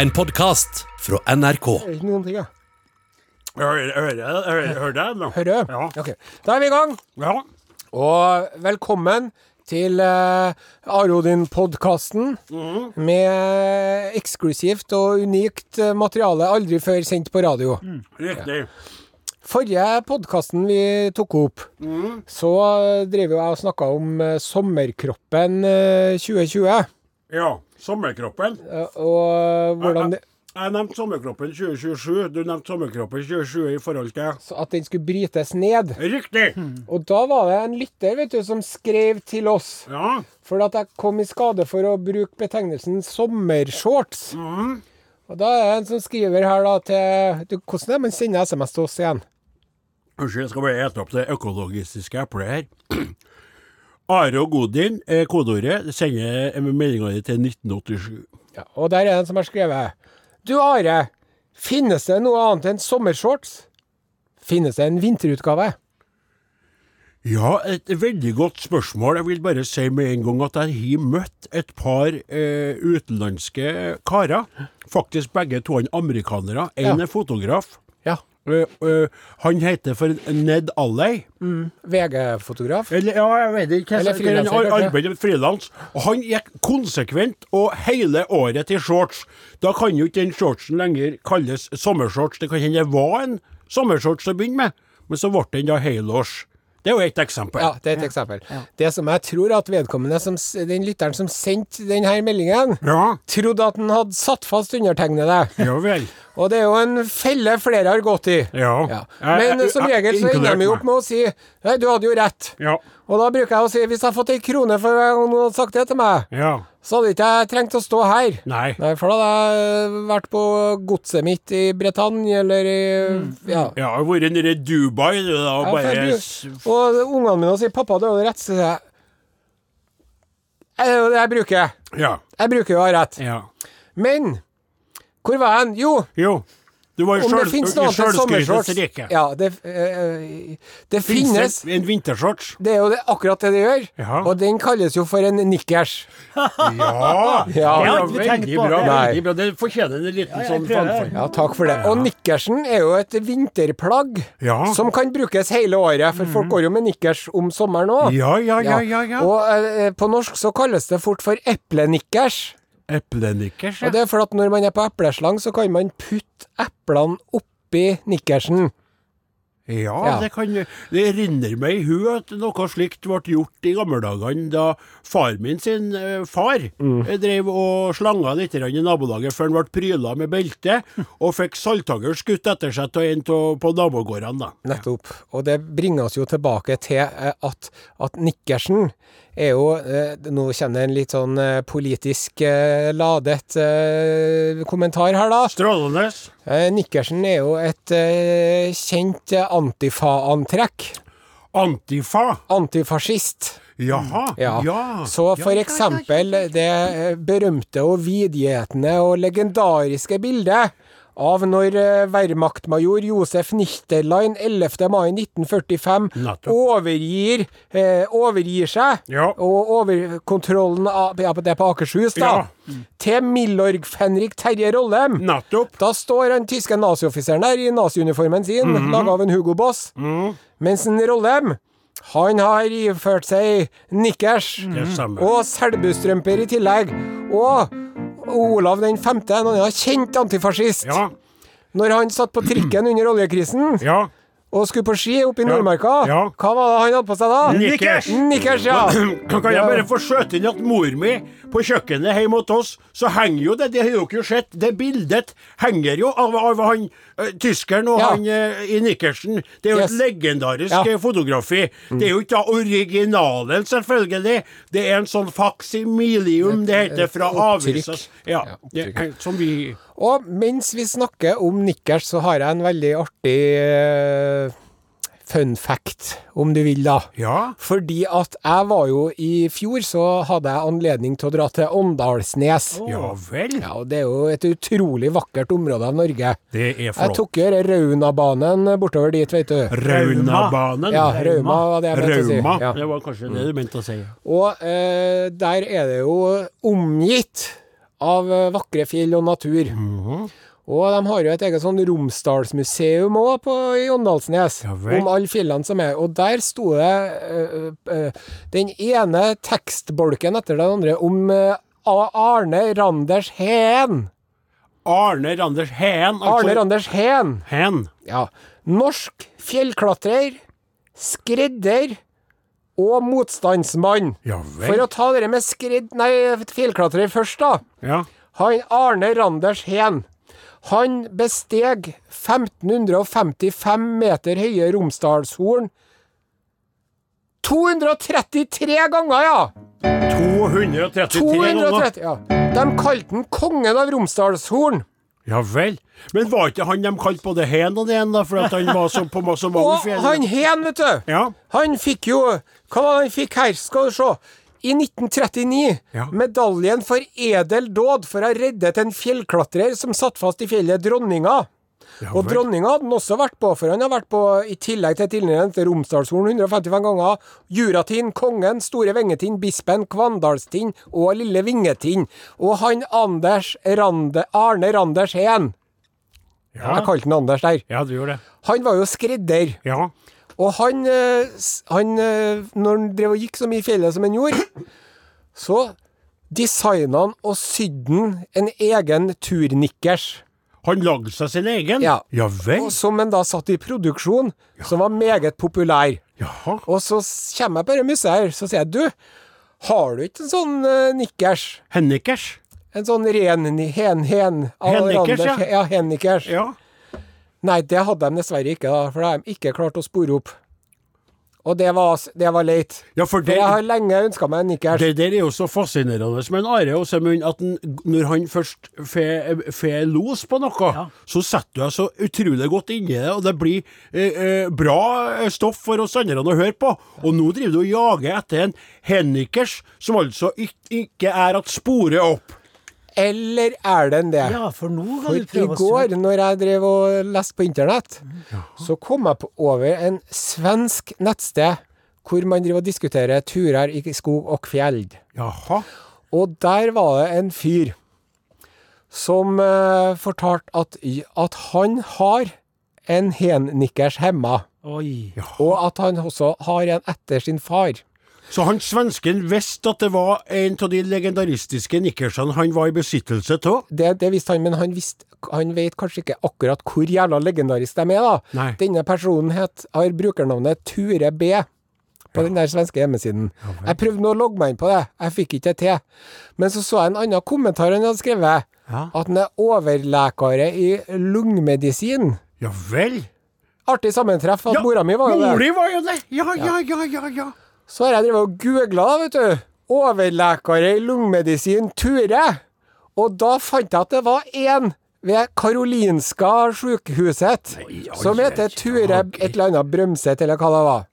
En podkast fra NRK. Ikke noen ting, ja. Hører jeg hører- det nå? Hører du? Ja. Ok. Da er vi i gang. Ja. Og velkommen til uh, Arodin-podkasten med eksklusivt og unikt eh, materiale aldri før sendt på radio. Riktig. Forrige podkasten vi tok opp, så eh, drev jeg og snakka om eh, sommerkroppen eh, 2020. Ja. Sommerkroppen. eh, og hvordan det Jeg nevnte sommerkroppen 2027. Du nevnte sommerkroppen 2020 i forhold til så At den skulle brytes ned. Riktig! Og da var det en lytter vet du, som skrev til oss. Ja. For at jeg kom i skade for å bruke betegnelsen sommershorts. Og da er det en som skriver her da til du, Hvordan er det man sender SMS til oss igjen? Unnskyld, jeg skal bare ete opp det økologistiske eplet her. Are og Godin er kodeordet. Sender meldinga di til 1987. Ja, og der er en som har skrevet Du Are, finnes det noe annet enn sommershorts? Finnes det en vinterutgave? Ja, et veldig godt spørsmål. Jeg vil bare si med en gang at jeg har møtt et par eh, utenlandske karer. Faktisk begge to er amerikanere. En Ja. er fotograf. Ja. Eh, eh, han heter for Ned Alley. VG-fotograf? Eller, ja, jeg vet ikke. Eller frilanser, frilans. Og han gikk konsekvent og hele året til shorts. Da kan jo ikke den shortsen lenger kalles sommershorts. Det kan hende det var en sommershorts til å begynne med, men så ble den da helårs. Det er jo ett eksempel. Ja, det er et eksempel. Det som jeg tror at vedkommende, som, den lytteren som sendte denne meldingen, Ja, trodde at han hadde satt fast undertegnede. ja vel. Og det er jo en felle flere har gått i. Ja. Ja. Men som regel så ender vi de jo opp med å si Nei, du hadde jo rett. Ja. Og da bruker jeg å si hvis jeg hadde fått ei krone for hver gang noen hadde sagt det til meg, Ja. så hadde ikke jeg trengt å stå her. Nei. Nei, for da hadde jeg vært på godset mitt i Bretagne, eller i Ja. Ja, har vært nede i Dubai, du, da, og Ja, bare og ungene mine sier 'pappa, du har jo rett', så sier jeg «Eh, Det er jo det jeg bruker. Ja. Jeg bruker jo å ha rett. ja. Men hvor var jeg hen? Jo, Jo. Du var i om det finnes noe annet enn sjølskrytets sommershorts rike. Ja, det, eh, det Finnes finnes en vintershorts? Det er jo det, akkurat det det gjør. Ja. Og den kalles jo for en nikkers. Ja! Ja. Det har ikke vi tenkt på. bra. Veldig bra. Det fortjener en liten Ja, sånn fanfare. Ja, takk for det. Og nikkersen er jo et vinterplagg Ja. Mm. som kan brukes hele året, for folk går jo med nikkers om sommeren òg. Ja, ja, ja, ja. ja. Og eh, på norsk så kalles det fort for eplenikkers. Eplenikkers, ja. Og det er for at når man er på epleslang, så kan man putte eplene oppi nikkersen. Ja, Ja. det kan Det rinner meg i hu at noe slikt ble gjort i gamle dagene da far min sin eh, far Mm. eh, drev og slanga litt i nabolaget før han ble pryla med belte, og fikk salthagl skutt etter seg av en på nabogårdene. da. Nettopp. Og det bringer oss jo tilbake til eh, at, at nikkersen er jo Nå kommer det en litt sånn politisk ladet kommentar her, da. Strålende. Eh, nikkersen er jo et eh, kjent eh, antifa-antrekk. Antifa. Antifascist. Jaha. Ja. ja. Så for eksempel det berømte og vidgjetende og legendariske bildet av når eh, Wehrmachtmajor Josef Nichterlein 11. mai 1945 overgir, eh, overgir seg, Ja. og overkontrollen av ja, Det på Akershus, da, til Milorg-Fenrik Terje Rollem. Nettopp. Da står han tyske nazioffiseren der i naziuniformen sin, Mhm. laga av en Hugo Boss. Mens en Rollem, han har iført seg nikkers mm og selbustrømper i tillegg. Og Olav den femte, en annen kjent antifascist. Ja. Når han satt på trikken under oljekrisen Ja. Og skulle på ski oppe i Nordmarka, Ja. hva var det han hadde på seg da? Nikkers. Nikkers, ja. Kan jeg bare få skjøte inn at mor mi på kjøkkenet hjemme hos oss, så henger jo det, det har dere jo sett, det bildet henger jo av, av han eh, tyskeren og Ja. han eh, i nikkersen. Det er jo Yes. et legendarisk Ja. eh, fotografi. Det er jo ikke originalen, selvfølgelig. Det er en sånn faksimilium, det heter, fra avisa. Ja, som vi Og mens vi snakker om nikkers, så har jeg en veldig artig eh, fun fact, om du vil, da. Ja. Fordi at jeg var jo I fjor så hadde jeg anledning til å dra til Åndalsnes. Ja vel. Ja, og Det er jo et utrolig vakkert område av Norge. Det er Jeg tok jo Raunabanen bortover dit, vet du. Raunabanen. Ja, Rauma var det jeg mente å si. Ja. Det var kanskje det du mente å si. Og eh, der er det jo omgitt av eh, vakre fjell og natur. Og de har jo et eget sånn Romsdalsmuseum òg i Åndalsnes, Ja om alle fjellene som er. Og der sto det eh, eh, den ene tekstbolken etter den andre om eh, Arne Randers Heen. Arne Randers Heen. altså- Arne Randers Heen. Heen. Ja. Norsk fjellklatrer, skredder og motstandsmann. Ja For å ta det med skridd... Nei, fjellklatrer først, da. Ja. Han Arne Randers Heen. Han besteg 1555 meter høye Romsdalshorn 233 ganger, ja! 233 ganger. 230, ja. De kalte han kongen av Romsdalshorn. Ja vel. Men var ikke han de kalte både Hen og Den, da, for at han var så, på så mange Og fjell? han Hen, vet du. Ja. Han fikk jo Hva var det han fikk her? Skal du se. I 1939 Ja. medaljen for edel dåd for å ha reddet en fjellklatrer som satt fast i fjellet Dronninga. Ja og dronninga hadde han også vært på, for han har vært på, i tillegg til tidligere til Romsdalshorn 155 ganger, Juratind, Kongen, Store Vengetind, Bispen, Kvandalstind og Lille Vingetind. Og han Anders Rande, Arne Randers Heen, Ja. jeg kalte han Anders der, ja, du gjorde det. han var jo skredder. Ja. Og han, eh, han eh, Når han drev og gikk så mye i fjellet som han gjorde, så designa han og sydde han en egen turnikkers. Han lagde seg sin egen? Ja. Ja vel. Og som han da satt i produksjon, som var meget populær. Jaha. Og så kommer jeg på det museet her, så sier jeg du, har du ikke en sånn uh, nikkers? Hennikkers? En sånn ren hen, hen Hennikkers, ja. ja. Hennikkers. Ja. Nei, det hadde de dessverre ikke, da, for det har de ikke klart å spore opp. Og det var, det var leit. Ja, for det, For jeg har lenge ønska meg en nikkers. det der er jo så fascinerende med en Are Åsemund at den, når han først får los på noe, så setter du deg så utrolig godt inni det, og det blir eh, eh, bra eh, stoff for oss andre å høre på. Og nå driver du og jager etter en hennikers, som altså ikke, ikke er at sporet opp. Eller er den det? Ja, for nå For kan du i prøve å går, søke. når jeg drev og leste på internett, så kom jeg på over en svensk nettsted hvor man driver og diskuterer turer i skog og fjell. Jaha. Og der var det en fyr som eh, fortalte at, at han har en hennikkers hemma. Oi. og at han også har en etter sin far. Så han svensken visste at det var en av de legendaristiske nikkersene han var i besittelse av? Det, det visste han, men han, visste, han vet kanskje ikke akkurat hvor jævla legendarisk de er, da. Nei. Denne personen het, har brukernavnet Ture B. På den der svenske hjemmesiden. jeg prøvde nå å logge meg inn på det, jeg fikk ikke det til. Men så så jeg en annen kommentar han hadde skrevet. Ja. At han er overlekare i lungemedisin. Ja vel? Artig sammentreff at mora mi var jo det. Mora di var jo det! Ja, ja, ja, ja. ja. Så har jeg drevet og googla, vet du. Overlekere i lungemedisin Ture. Og da fant jeg at det var én ved Karolinska sjukehuset som heter Ture et eller annet Brømset, eller hva det var.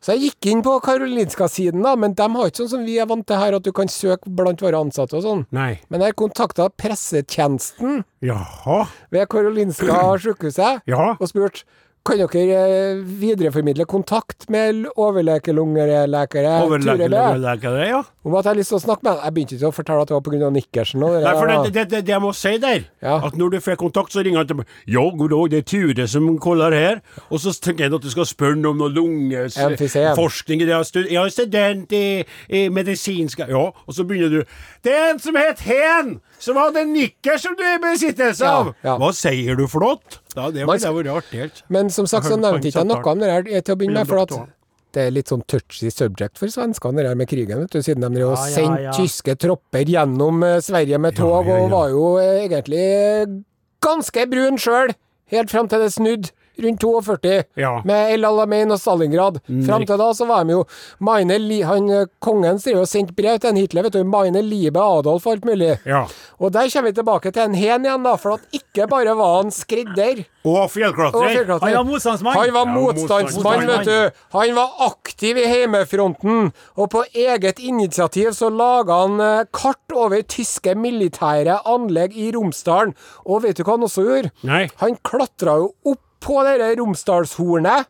Så jeg gikk inn på Karolinska-siden, da, men de har ikke sånn som vi er vant til her, at du kan søke blant våre ansatte og sånn. Nei. Men jeg kontakta pressetjenesten Jaha. ved Karolinska sjukehuset Ja. og spurt kan dere eh, videreformidle kontakt med overlekelungelekere Overlekelungelekere, ja. Om at jeg har lyst til å snakke med ham. Jeg begynte ikke å fortelle at det var pga. nikkersen. Og det Nei, for det, det, det, det jeg må si der, Ja. at når du får kontakt, så ringer han til meg. Ja, god dag, det er Ture som kaller her. Og så tenker jeg at du skal spørre om noe lungeforskning. Jeg er student i, i medisinsk Ja, og så begynner du. Det er en som heter Hen, som hadde en nikker som du er i besittelse av. ja. Hva sier du for noe? Da, det var, ville vært artig. helt. Men som sagt så nevnte ikke jeg ikke noe om det her til å begynne med, for at det er litt sånn touchy subject for svenskene, det der med krigen, vet du, siden de Ja, ja, sendte tyske tropper gjennom eh, Sverige med tog, ja, ja. og var jo eh, egentlig eh, ganske brun sjøl, helt fram til det snudde. Rundt 42, Ja. med El Alamein og Stalingrad. Fram til da så var de jo Meine han, eh, Kongen driver og sendte brev til en Hitler, vet du. Meine Liebe Adolf og alt mulig. Ja. Og der kommer vi tilbake til en hen igjen, da. For at ikke bare var han skredder Og fjellklatrer. Han var motstandsmann. Han var motstandsmann. vet du. Han var aktiv i heimefronten, og på eget initiativ så laga han eh, kart over tyske militære anlegg i Romsdalen. Og vet du hva han også gjorde? Nei. Han klatra jo opp på det Romsdalshornet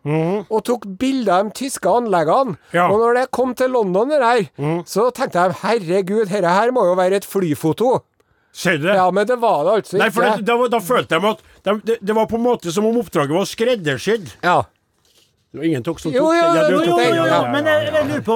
og tok bilder av de tyske anleggene. Ja. Og når det kom til London, det der, så tenkte jeg herregud, dette her må jo være et flyfoto. Ser du det? Ja, men det var det altså Nei, ikke. for det, da, da følte jeg at de, det, det var på en måte som om oppdraget var skreddersydd. Ja. Det var ingen tok som tok Jo, jo, det. Jo, Jo, jo, jo, ja, ja, men jeg, jeg lurer på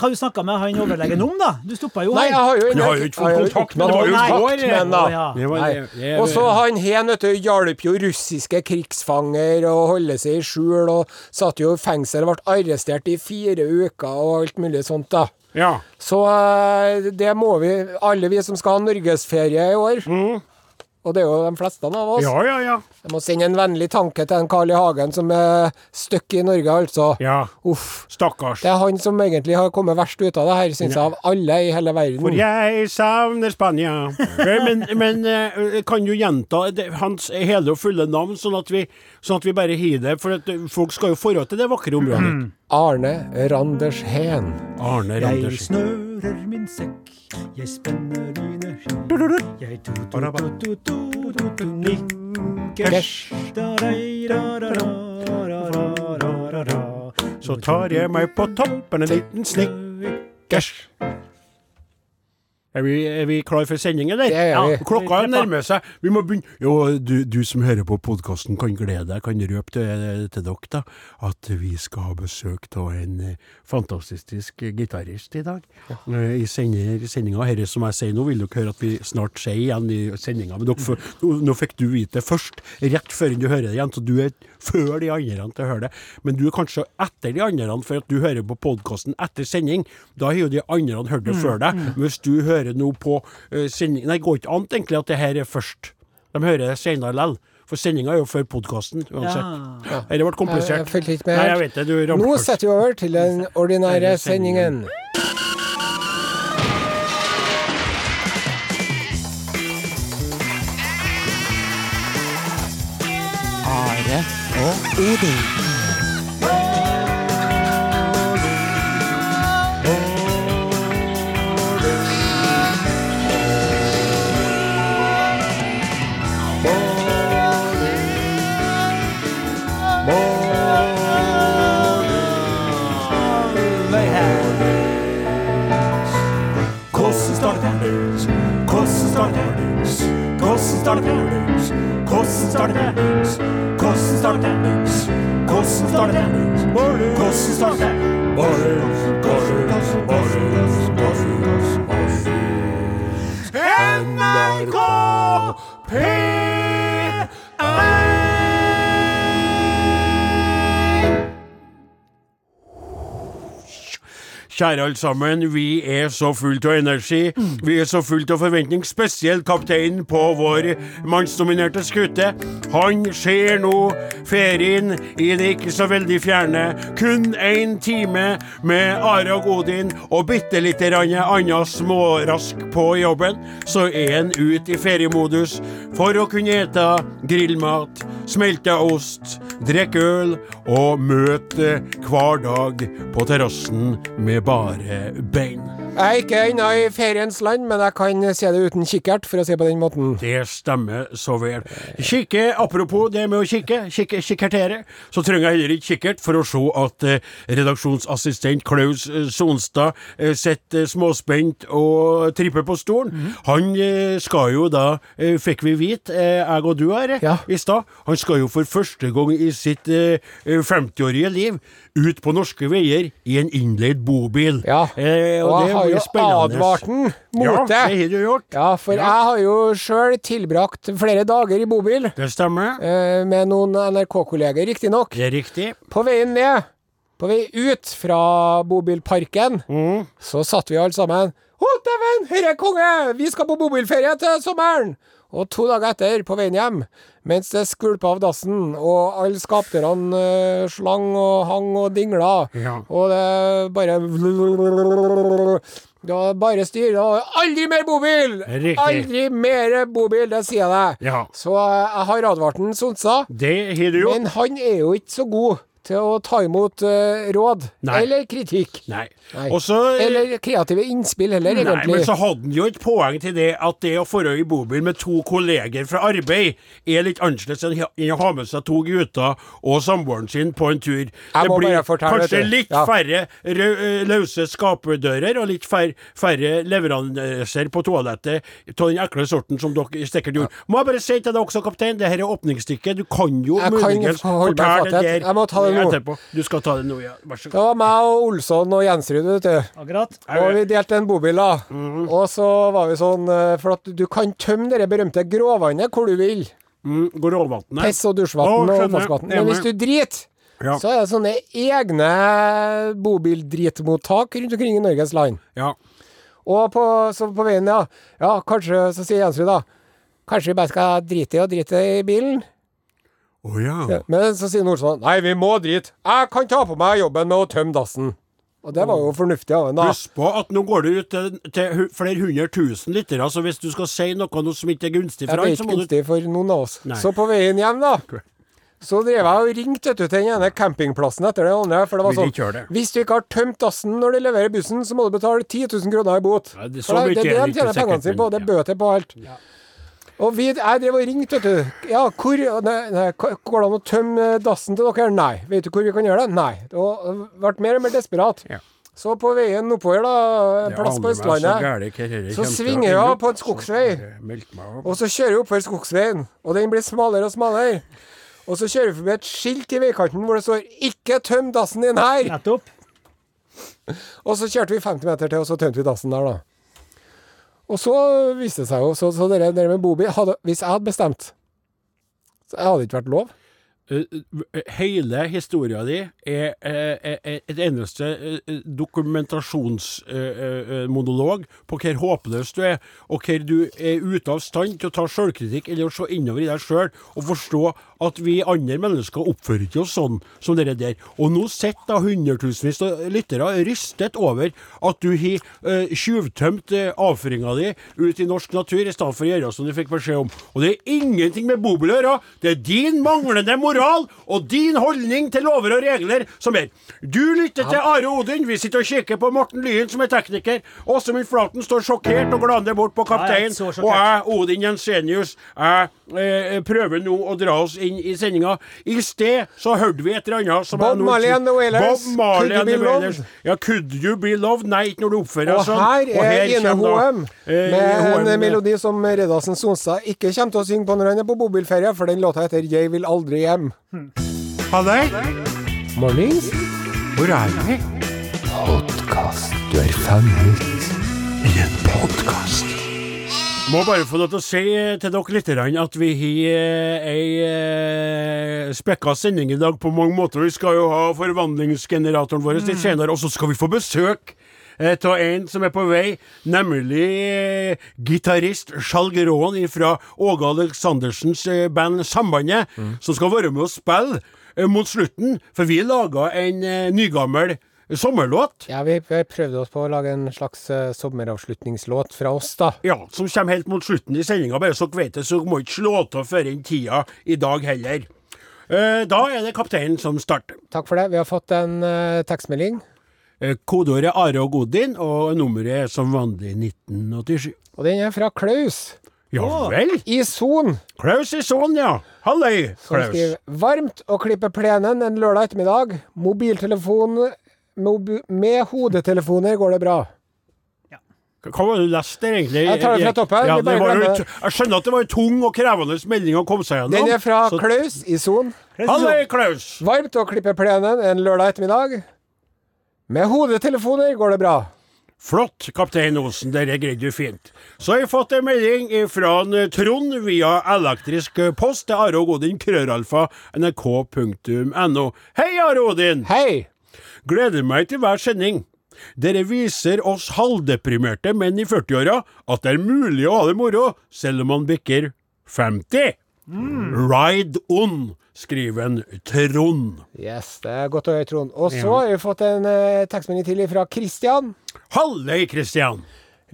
Hva du snakka med han overlegen om, da? Du stoppa jo Nei, jeg har jo ikke fått kontakt med ham kontakt går, men Og så han her, vet du, hjalp jo russiske krigsfanger å holde seg i skjul, og satt jo i fengsel og ble arrestert i fire uker og alt mulig sånt, da. ja. Så eh, det må vi, alle vi som skal ha norgesferie i år, og det er jo de fleste av oss, Mm. ja, ja, ja. jeg må sende en vennlig tanke til en Carl I. Hagen som er stuck i Norge, altså. ja. Uff. Stakkars. Det er han som egentlig har kommet verst ut av det her, syns jeg, av alle i hele verden. For jeg savner Spania. Men, men eh, kan du gjenta det, hans hele og fulle navn, sånn at vi, sånn at vi bare har det? For at eh, folk skal jo forhold til det vakre området. Arne Randers Heen. Arne Jeg Randers. Snører min sekk, jeg spenner dine ski. Jeg to-to-to-to-to-to nikkers. Så tar jeg meg på toppen en liten snickers. Er vi, er vi klar for sending, eller? Det er vi. Klokka nærmer seg. Vi må begynne. Jo, du, du som hører på podkasten kan glede deg, kan røpe til, til dere da, at vi skal ha besøk av en eh, fantastisk gitarist i dag. Ja. I sender- sendinga. Herre som jeg sier nå, vil dere høre at vi snart sier igjen i sendinga. Men dere, nå, nå fikk du vite det først, rett før du hører det igjen. Så du er før de andre til å høre det. Men du er kanskje etter de andre, for at du hører på podkasten etter sending. Da har jo de andre hørt det før deg. Hvis du hører noe på uh, sending Nei, det går ikke an egentlig at det her er først. De hører det senere likevel. For sendinga er jo før podkasten, uansett. Ja. Dette ble komplisert. Jeg- jeg fulgte ikke med Nei, jeg vet det. Du Nå først. setter vi over til den ordinære sendingen. Are og Odin. Kjære alle sammen, vi er så fullt av energi. Vi er så fullt av forventning, spesielt kapteinen på vår mannsdominerte skute. Han ser nå ferien i det ikke så veldig fjerne. Kun én time med Are og Odin og bitte lite grann annet smårask på jobben, så er en ute i feriemodus for å kunne ete grillmat, smelta ost, drikke øl og møte hver dag på terrassen med bare bein. Jeg er ikke ennå i feriens land, men jeg kan se det uten kikkert, for å si på den måten. Det stemmer så vel. Kikke, apropos det med å kikke, kikke kikkertere, så trenger jeg heller ikke kikkert for å se at eh, redaksjonsassistent Klaus eh, Sonstad eh, sitter eh, småspent og tripper på stolen. Han eh, skal jo da, eh, fikk vi vite, jeg og du her, Ja. i stad, han skal jo for første gang i sitt eh, eh, 50-årige liv ut på norske veier i en innleid bobil. Ja, og jeg det har jo advart den mot Ja, det. det har du gjort. Ja, for Ja. jeg har jo sjøl tilbrakt flere dager i bobil, Det stemmer. eh, med noen NRK-kolleger, riktignok. Det riktig. På veien ned, på vei ut fra bobilparken, Mm. så satt vi alle sammen. Å, dæven, herre er konge! Vi skal på bobilferie til sommeren! Og to dager etter, på veien hjem, mens det skvulpa av dassen, og alle skapdørene uh, slang og hang og dingla, Ja. og det bare Det var bare styr. Var aldri mer bobil! Riktig. Aldri mer bobil, det sier jeg deg. Ja. Så jeg har advart den, Sonsa. Det har du jo. Men han er jo ikke så god til å ta imot uh, råd. Nei. Eller kritikk. Nei. Nei. Også, Eller kreative innspill heller, Nei, egentlig. men så hadde han jo et poeng til det at det å dra i bobil med to kolleger fra arbeid er litt annerledes enn å ha med seg to gutter og samboeren sin på en tur. det må blir kanskje litt Ja. færre løse skapdører og litt færre, færre leveranser på toalettet av den ekle sorten som dere sikkert gjorde. Må jeg bare si til deg også, kaptein, det her er åpningsstykket. Du kan jo Jeg muligens fortelle det der Jeg må ta det nå. etterpå. Du skal ta det nå, ja. Vær så Det var meg og Olsson og Jensrud, vet du. Akkurat. Og vi delte en bobil, da. Mhm. Og så var vi sånn eh, For at du kan tømme det berømte gråvannet hvor du vil. Mm, går? Piss og dusjvann og oppvaskvann. Men hvis du driter, Ja. så er det sånne egne bobildritmottak rundt omkring i Norges land. Ja. Og på, så på veien, ja. Ja, kanskje, så sier Jensrud da Kanskje vi bare skal drite i å drite i bilen? Å ja. Ja. Men så sier Olsson Nei, vi må drite. Jeg kan ta på meg jobben med å tømme dassen. Og det var jo fornuftig av en, da. Husk på at nå går du ut til, til flere hundre tusen lyttere, så hvis du skal si noe, noe som ikke er gunstig Ja, for ham, så må du ikke er ikke gunstig for noen av oss. Nei. Så på veien hjem, da, så drev jeg og ringte til den ene campingplassen etter den andre. For det var de sånn? Hvis du ikke har tømt dassen når du leverer bussen, så må du betale 10 000 kroner i bot. Ja, det- så for det, det, det er det det de tjener pengene sine på. Det er bøter på alt. Og vi, jeg drev og ringte, vet du. Ja, hvor nei, nei, Går det an å tømme dassen til dere? Nei. Vet du hvor vi kan gjøre det? Nei. Og ble mer og mer desperat. Ja. Så på veien oppover, da, en plass på Østlandet, så så svinger jeg av på en skogsvei. Så meldt meg opp. Og så kjører jeg oppover skogsveien, og den blir smalere og smalere. Og så kjører vi forbi et skilt i veikanten hvor det står 'Ikke tøm dassen din her'. Nettopp. Og så kjørte vi 50 meter til, og så tømte vi dassen der, da. Og så viste det seg jo Så, så det med bobil hadde, Hvis jeg hadde bestemt Så hadde det ikke vært lov. Eh, eh, Hele historia di er, eh, et eneste eh, dokumentasjonsmonolog på hvor håpløs du er, og hvor du er ute av stand til å ta sjølkritikk eller å se innover i deg sjøl og forstå at vi andre mennesker oppfører ikke oss sånn som dere der. Og nå sitter da hundretusenvis av lyttere rystet over at du har tjuvtømt avføringa di ut i norsk natur i stedet for å gjøre som du fikk beskjed om. Og det er ingenting med bobil å gjøre. Det er din manglende moral og din holdning til lover og regler som er. Du lytter til Are Odin. Vi sitter og kikker på Morten Lyen, som er tekniker. Åsemund Flaten står sjokkert og glaner bort på kapteinen. og jeg, Odin Jensenius, jeg eh, prøver nå å dra oss inn i sendinga. I sted så hørte vi et eller annet som Bob Marley and the Wailers. Bob Marley Could you and the be loved? Ja, Could you be loved? Nei, ikke når du oppfører Og deg sånn. her er Ine HM eh, med en eh, melodi som Redasen Sonstad ikke kommer til å synge på når han er på bobilferie, for den låta heter 'Jeg vil aldri hjem'. Halløy, Mornings. hvor er vi? Podkast. Du er fanget I en podkast. Må bare få lov til å si eh, til dere litt at vi har eh, ei eh, spekka sending i dag på mange måter. Vi skal jo ha forvandlingsgeneratoren vår litt senere, og så skal vi få besøk av en som er på vei, nemlig eh, gitarist Skjalg Råen fra Åge Aleksandersens eh, band Sambandet, som skal være med å spille eh, mot slutten, for vi laga en eh, nygammel sommerlåt. Ja, vi vi prøvde oss på å lage en slags eh, sommeravslutningslåt fra oss, da. Ja, som kommer helt mot slutten i sendinga. Bare så dere vet det, så må ikke slå av før inn tida i dag heller. Eh, da er det kapteinen som starter. Takk for det. Vi har fått en uh, tekstmelding, Eh, kodeordet er Are og Godin, og nummeret er som vanlig 1987. og den er fra Klaus Ja vel? i Son. Klaus i Son, ja. Halløy, Som skriver Varmt å klippe plenen en lørdag ettermiddag. Mobiltelefon mobi med hodetelefoner går det bra. Hva var det du leste der, egentlig? Jeg tar det fra toppen, Ja, det var jeg skjønner at det var en tung og krevende melding å komme seg gjennom. Den er fra så- Klaus i Son. Halløy, Klaus. Varmt å klippe plenen en lørdag ettermiddag. Med hodetelefoner går det bra. Flott, kaptein Osen, dere greide du fint. Så har jeg fått en melding fra Trond via elektrisk post til Are og Odin, krøralfa, nrk.no. Hei, Are Odin! Hei! Gleder meg til hver sending. Dere viser oss halvdeprimerte menn i 40-åra at det er mulig å ha det moro, selv om man bikker 50. Ride on, skriver en Trond. Yes, det er godt å høre, Trond. Og så har vi fått en eh, tekstmelding til fra Christian. Halløy, Kristian.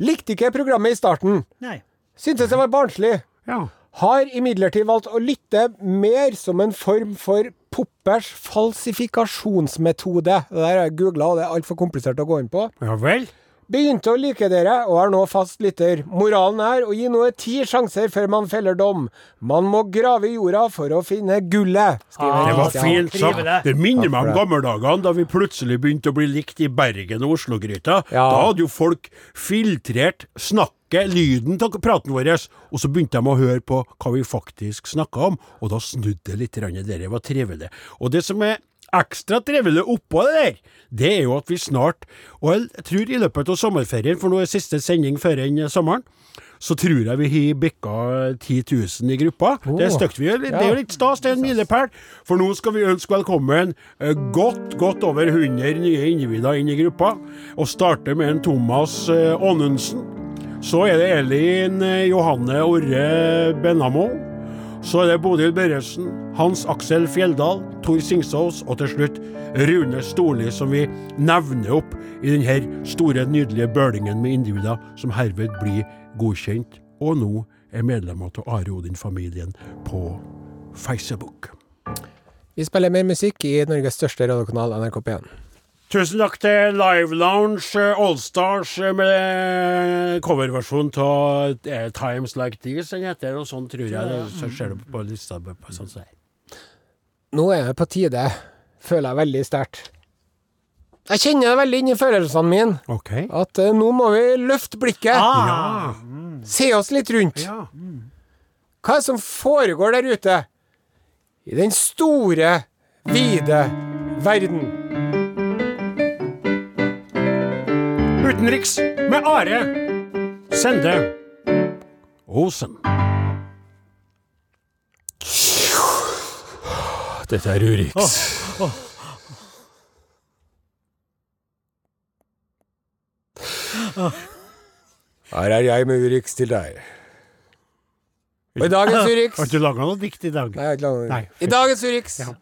Likte ikke programmet i starten. Nei. Syntes det var barnslig. Ja. Har imidlertid valgt å lytte mer som en form for Poppers falsifikasjonsmetode. Det der har jeg googla, og det er altfor komplisert å gå inn på. Ja vel? Begynte å like dere, og er nå fast lytter. Moralen er å gi noe ti sjanser før man feller dom. Man må grave i jorda for å finne gullet. Ah, Det var fint sagt. Det minner meg om gammeldagene, da vi plutselig begynte å bli likt i Bergen og Oslo-gryta. Ja. Da hadde jo folk filtrert snakket, lyden av praten vår, og så begynte de å høre på hva vi faktisk snakka om, og da snudde det litt. Det var trivelig. Og det som er ekstra trivelig oppå det der, det er jo at vi snart, og jeg tror i løpet av sommerferien, for nå er siste sending før enn sommeren, så tror jeg vi har bikka 10 000 i gruppa. Det er stygt. Det er jo litt stas, det er en milepæl. For nå skal vi ønske velkommen eh, godt, godt over 100 nye individer inn i gruppa. Og starte med en Thomas eh, Aanundsen. Så er det Elin eh, Johanne Orre Benamo. Så er det Bodil Børresen, Hans Aksel Fjelldal, Tor Singsås og til slutt Rune Storli, som vi nevner opp i denne store, nydelige bølingen med individer som herved blir godkjent, og nå er medlemmer av Are Odin-familien på Facebook. Vi spiller mer musikk i Norges største radiokanal, NRK P1. Tusen takk til Live Lounge eh, Allstars eh, med coverversjon av eh, Times Like These, den heter, og sånn tror jeg det. Så ser du på lista. på- sånn. Nå er det på tide, føler jeg veldig sterkt. Jeg kjenner det veldig inni følelsene mine, Okay. at uh, nå må vi løfte blikket. Ja. Se oss litt rundt. ja. Hva er det som foregår der ute? I den store, vide verden. Utenriks med Are Sende Osen. Dette er Urix. Her er jeg med Urix til deg. Og i dagens Urix Har du laga noe dikt i dag? Nei, jeg Nei. I dagens Urix Ja.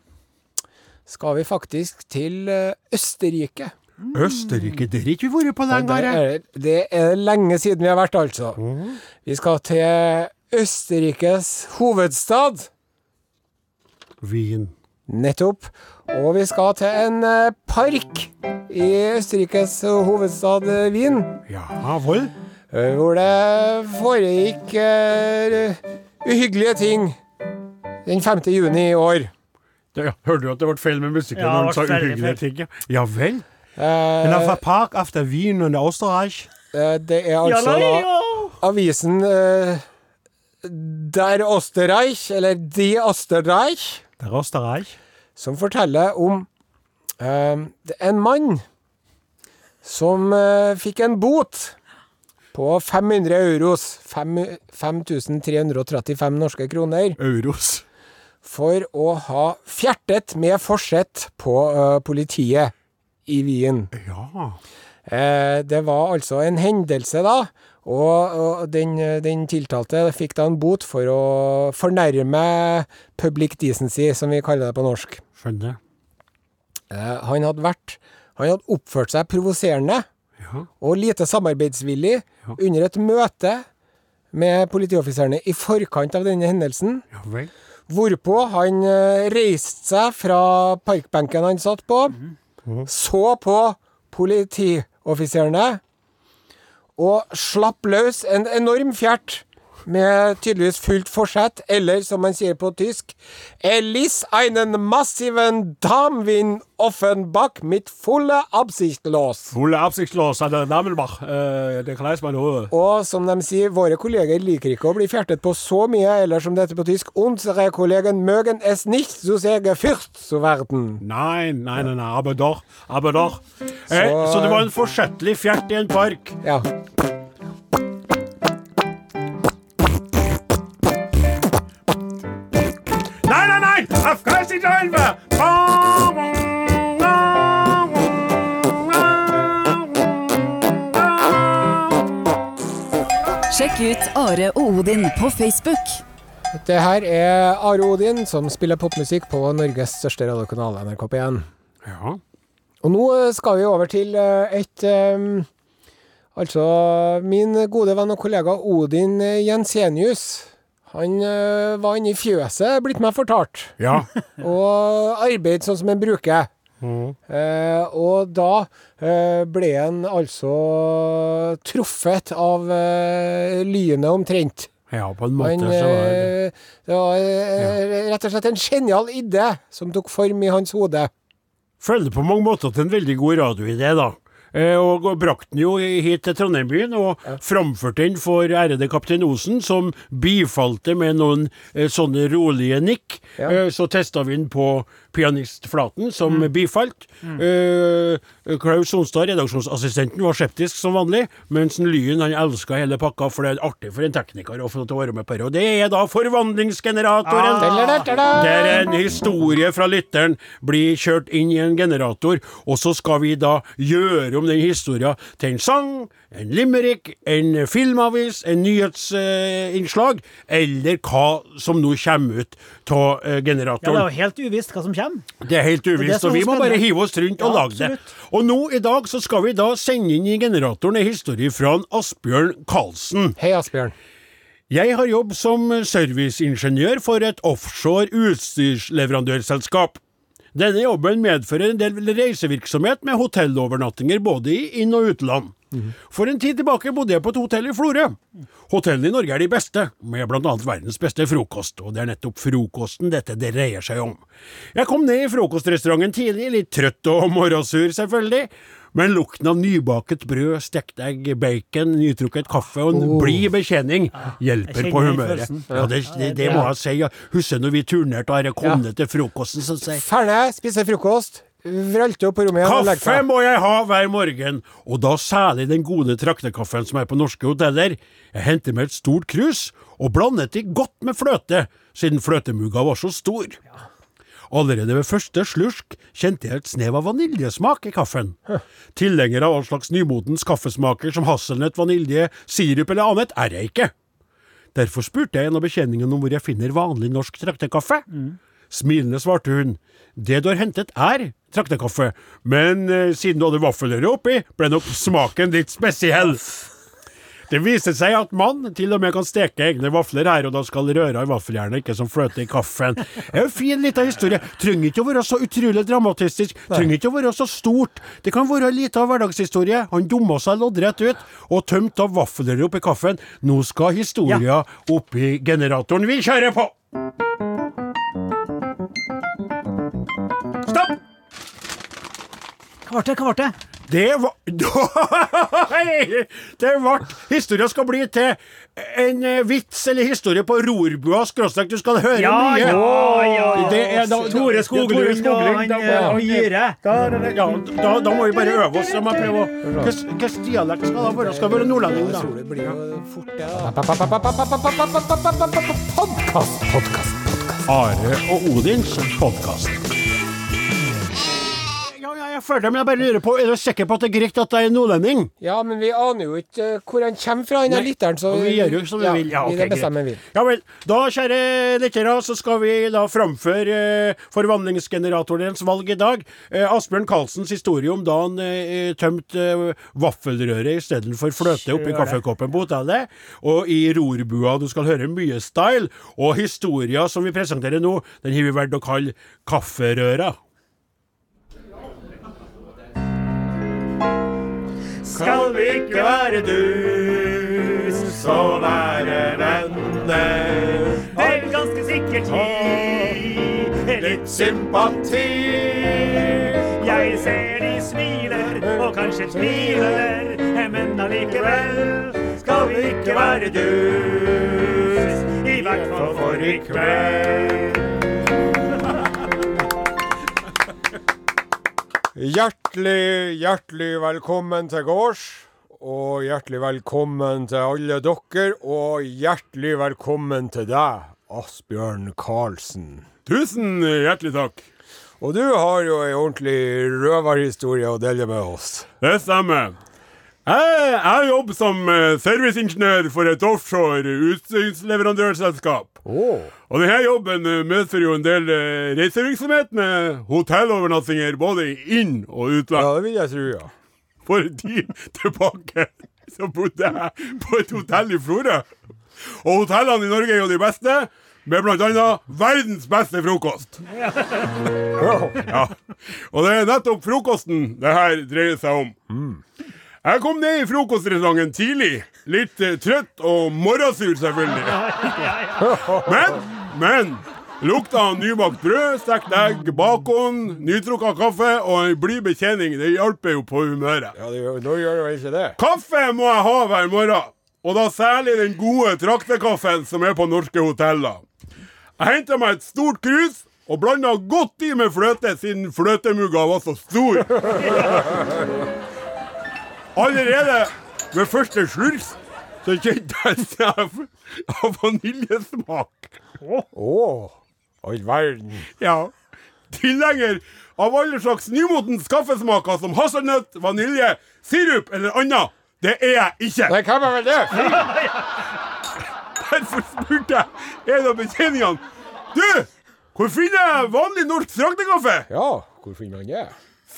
skal vi faktisk til eh, Østerrike. Østerrike, der har ikke vi vært på lenge, Are. er, det er lenge siden vi har vært, altså. Vi skal til Østerrikes hovedstad. Wien. Nettopp. Og vi skal til en eh, park i Østerrikes hovedstad eh, Wien. Ja, eh, Hvor det foregikk eh, uhyggelige ting den 5. juni i år. Ja, hørte du at det ble feil med musikken Ja, når det han sa ble uhyggelige feil. ting? Ja, ja vel. Eh, Men auf der Park, auf der Wien und Österreich. eh, det er altså da avisen eh, Der Osterreich, eller De Osterreich, Der Österreich. som forteller om eh, en mann som eh, fikk en bot på 500 euros, 5335 norske kroner, Euros. for å ha fjertet med forsett på eh, politiet i Wien. Ja. Eh, det var altså en hendelse, da. Og, og den, den tiltalte fikk da en bot for å fornærme public decency, som vi kaller det på norsk. Skjønner. Eh, han hadde vært Han hadde oppført seg provoserende Ja. og lite samarbeidsvillig under et møte med politioffiserene i forkant av denne hendelsen. Ja vel. Hvorpå han eh, reiste seg fra parkbenken han satt på, så på politioffiserene og slapp løs en enorm fjert med tydeligvis fullt forsett, eller som man sier på tysk Elis einen massiven Damwin Offenbach mit fulle Absichtlos. Fulle absichtlos, eller Namenbach. Uh, det kan jeg spørre noe. Og som de sier, våre kolleger liker ikke å bli fjertet på så mye, eller som dette på tysk, unsere Kollegen mögen es nicht so sehr gefürcht zu werden. Nei, nei, nei, nei, aber doch, aber doch. Eh, Så- så det var en forsettlig fjert i en park. Ja. Auf Geist in Sjekk ut Are og Odin på Facebook. Det her er Are Odin som spiller popmusikk på Norges største radiokanal, NRK P1. Ja. Og nå eh, skal vi over til eh, et Altså, min gode venn og kollega Odin eh, Jensenius Han eh, var inne i fjøset, blitt meg fortalt, Ja. og arbeid sånn som en bruker. Eh, og da eh, ble han altså truffet av eh, lynet omtrent. ja, på en måte Han, så var det eh, det var eh, rett og slett en genial idé som tok form i hans hode. Føler på mange måter til en veldig god radioidé, da. Eh, og brakte den jo hit til Trondheimbyen, og framførte den for ærede kaptein Osen, som bifalte med noen eh, sånne rolige nikk. Eh, så testa vi den på pianistflaten, som Mm. bifalt. Eh, Klaus Sonstad, redaksjonsassistenten, var skeptisk som vanlig, mens Lyen han elska hele pakka, for det er artig for en tekniker å få lov til å være med på det. Og det er da forvandlingsgeneratoren! Ah. Der en historie fra lytteren blir kjørt inn i en generator, og så skal vi da gjøre om den historien til en sang, en limerick, en filmavis, en nyhetsinnslag, eller hva som nå kommer ut av generatoren. Ja, det er jo helt uvisst hva som kommer. Det er helt uvisst, og vi må bare hive oss rundt og Ja, lage det. Og nå i dag så skal vi da sende inn i generatoren en historie fra en Asbjørn Karlsen. Hei, Asbjørn. Jeg har jobb som serviceingeniør for et offshore utstyrsleverandørselskap. Denne jobben medfører en del reisevirksomhet med hotellovernattinger både i inn- og utland. For en tid tilbake bodde jeg på et hotell i Florø. Hotellene i Norge er de beste, med blant annet verdens beste frokost, og det er nettopp frokosten dette dreier seg om. Jeg kom ned i frokostrestauranten tidlig, litt trøtt og morgensur selvfølgelig, men lukten av nybaket brød, stekt egg, bacon, nytrukket kaffe og en blid betjening hjelper på humøret. Ja, det, det, det må jeg si. Ja. Husker når vi turnerte og dette kom ned til frokosten, så sier Ferdig, spiser frokost, vralte opp på rommet igjen og legger Kaffe seg. må jeg ha hver morgen, og da særlig den gode traktekaffen som er på norske hoteller. Jeg henter med et stort krus, og blandet de godt med fløte, siden fløtemugga var så stor. Allerede ved første slursk kjente jeg et snev av vaniljesmak i kaffen. Tilhenger av all slags nymotens kaffesmaker som hasselnøtt, vanilje, sirup eller annet er jeg ikke. Derfor spurte jeg en av betjeningene om hvor jeg finner vanlig norsk traktekaffe. Smilende svarte hun, det du har hentet er traktekaffe, men eh, siden du hadde vaffelrøre oppi, ble nok smaken litt spesiell. Det viste seg at mann til og med kan steke egne vafler her, og da skal røra i vaffeljernet, ikke som fløte i kaffen. Det er en fin liten historie. Trenger ikke å være så utrolig dramatistisk. Trenger ikke å være så stort. Det kan være en liten hverdagshistorie. Han dumma seg loddrett ut, og tømte av vaffelrøre oppi kaffen. Nå skal historia oppi generatoren. Vi kjører på! Stopp! Hva ble det? Hva ble det? Det var Det ble Historia skal bli til en eh, vits eller historie på rorbua skråstrek. Du skal høre Ja, mye. ja, ja! Det er da- Tore Skoglund og han eh, Gyre. Ja, da, da må vi bare øve oss. Hvilken dialekt skal det være? Skal det være nordlending, da? Podkast. Podkast, podkast. Are og Odins podkast. Jeg føler det, men jeg bare lurer på Er du sikker på at det er greit at jeg er nordlending? Ja, men vi aner jo ikke eh, hvor han kommer fra, Nei, lytteren, så vi gjør jo som vi vil. Ja, ok, det bestemmer vi. Ja vel. Da, kjære lyttere, så skal vi da framføre eh, forvandlingsgeneratorens valg i dag. Eh, Asbjørn Karlsens historie om da han eh, tømte eh, vaffelrøret istedenfor fløte oppi kaffekoppen på hotellet. Og i rorbua du skal høre mye style. Og historia som vi presenterer nå, den har vi valgt å kalle Kafferøra. Skal vi ikke være dus, så være venner. Vel, ganske sikkert gi litt sympati. Jeg ser de smiler, og kanskje tviler, men allikevel skal vi ikke være dus. I hvert fall for i kveld. Hjertelig, hjertelig velkommen til gårds. Og hjertelig velkommen til alle dere, og hjertelig velkommen til deg, Asbjørn Karlsen. Tusen hjertelig takk. Og du har jo ei ordentlig røverhistorie å dele med oss. Det stemmer. Jeg, jeg jobber som eh, serviceingeniør for et offshore utstyrsleverandørselskap. Oh. Og denne jobben eh, medfører jo en del eh, reisevirksomhet med hotellovernattinger både inn- og Ja, det vil jeg tro, ja. For en tid tilbake så bodde jeg på et hotell i Florø. Og hotellene i Norge er jo de beste, med annet verdens beste frokost. Ja. Og det er nettopp frokosten det her dreier seg om. Jeg kom ned i frokostrestauranten tidlig. Litt eh, trøtt og morrasur, selvfølgelig. Men, men Lukta av nybakt brød, stekt egg, bacon, nytrukket kaffe og en blid betjening. Det hjelper jo på humøret. Ja, det, nå gjør det ikke det. Kaffe må jeg ha hver morgen, og da særlig den gode traktekaffen som er på norske hoteller. Jeg henta meg et stort krus og blanda godt i med fløte, siden fløtemugga var så stor. Allerede ved første slurk så kjente jeg snev av vaniljesmak. Å, all verden. Ja. Tilhenger av alle slags nymotens kaffesmaker som hasselnøtt, vanilje, sirup eller annet. Det er jeg ikke. Nei, hvem er vel det? Derfor spurte jeg en av betjeningene Du, hvor finner jeg vanlig norsk traktekaffe? Ja, hvor finner man det?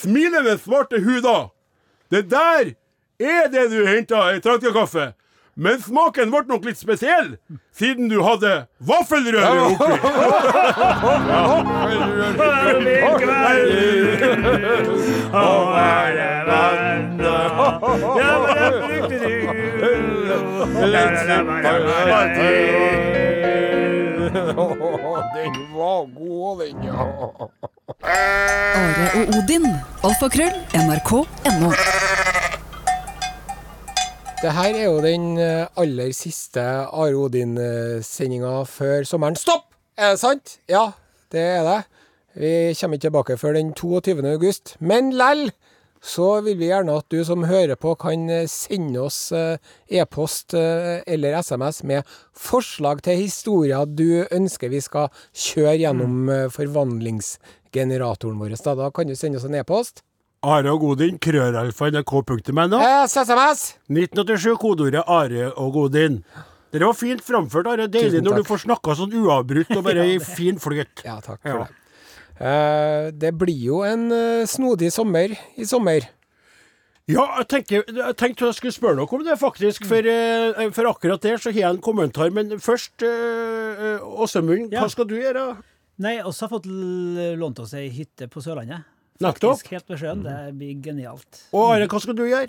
Smilende svarte hun da. Det der er det du henta i traktekaffe. Men smaken ble nok litt spesiell, siden du hadde vaffelrøre oppi. Den var god, den, ja. Are og Odin. Alfakrøll. NRK.no. Det her er jo den eh, aller siste Are Odin-sendinga før sommeren. Stopp! Er det sant? Ja, det er det. Vi kommer ikke tilbake før den 22. august. Men lell så vil vi gjerne at du som hører på, kan eh, sende oss eh, e-post eller SMS med forslag til historier du ønsker vi skal kjøre gjennom forvandlingsgeneratoren vår. Da kan du sende oss en e-post. Are og Godin, krøralfa nrk.no. Eh, SMS! 1987, kodeordet Are og Godin. Dere var fint framført, Are. Deilig når du får snakka sånn uavbrutt og bare i fin flyt. Ja, takk Ja. det. Uh, det blir jo en uh, snodig sommer i sommer. Ja, jeg, tenker, jeg tenkte jeg skulle spørre noe om det, faktisk. For, uh, for akkurat der så har jeg en kommentar. Men først, Åsemund, Ja. hva skal du gjøre? Nei, oss har fått lånt oss ei hytte på Sørlandet. Nettopp. Faktisk helt beskjeden. Det blir genialt. Og Are, hva skal du gjøre?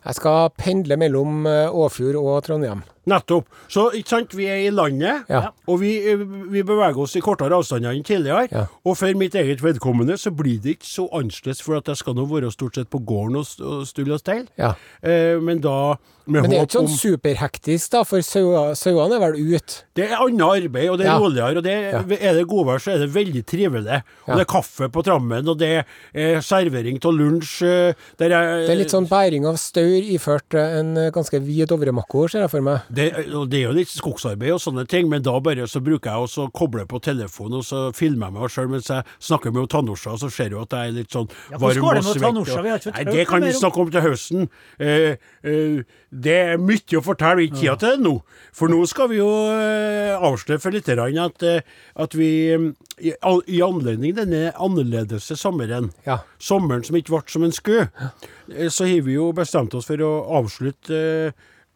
Jeg skal pendle mellom eh, Åfjord og Trondheim. Nettopp. Så ikke sant, vi er i landet, Ja. og vi, eh, vi beveger oss i kortere avstander enn tidligere. Ja. Og for mitt eget vedkommende så blir det ikke så annerledes, for at jeg skal nå være stort sett på gården og, og stulle og steile. Ja. Eh, men da med Men det er ikke sånn om superhektisk, da, for sau- sauene er vel ute. Det er annet arbeid, og det er Ja. roligere. Og det, er det godvær, så er det veldig trivelig. Og Ja. det er kaffe på trammen, og det er servering av lunsj. eh, Der jeg Det er litt sånn bæring av staur iført eh, en eh, ganske vid dovremakko, ser jeg for meg. det, og det er jo litt skogsarbeid og sånne ting, men da bare så bruker jeg også å koble på telefonen, og så filmer jeg meg sjøl mens jeg snakker med Tanosha, så ser du at jeg er litt sånn Ja, varm og svett. Og- Nei, det kan vi snakke om til høsten. Eh, eh, det er mye å fortelle, ikke tida til det nå. For nå skal vi jo eh, avsløre for lytterne at, eh, at vi eh, i, i anledning denne annerledese sommeren, Ja. sommeren som ikke ble som en sku, eh, så har vi jo bestemt oss for å avslutte eh,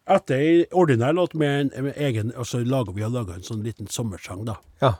etter ei ordinær låt med en, med egen altså lager, Vi har laga en sånn liten sommersang, da. Ja.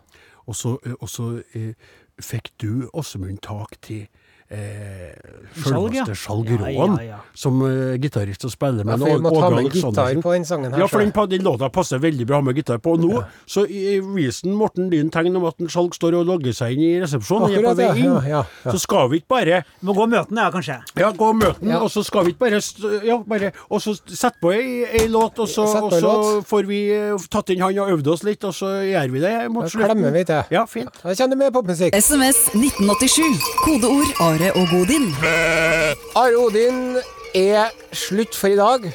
Og så, eh, og så eh, fikk du, Åsemund, tak til eh, Skjalg, ja. Ja, ja, ja. som uh, gitarist og spiller Ja, med. for vi og må ta med gitar på den sangen her. Ja, for den, den låta passer veldig bra med gitar på. Og nå, så viser visen Morten Lyn tegn om at en Skjalg står og logger seg inn i resepsjonen, er på Akkurat, ja, vei inn, ja, ja, ja. så skal vi ikke bare Må gå og møte den, ja, kanskje. ja, gå og møte den, Ja. og så skal vi ikke bare, ja, bare Og så sette på ei, ei låt, og så, og så låt. får vi eh, tatt inn han og øvd oss litt, og så gjør vi det mot Da klemmer vi til. Ja, fint. Da kjenner vi popmusikk. SMS 1987. Kodeord Are og Godin. Are Odin er slutt for i dag.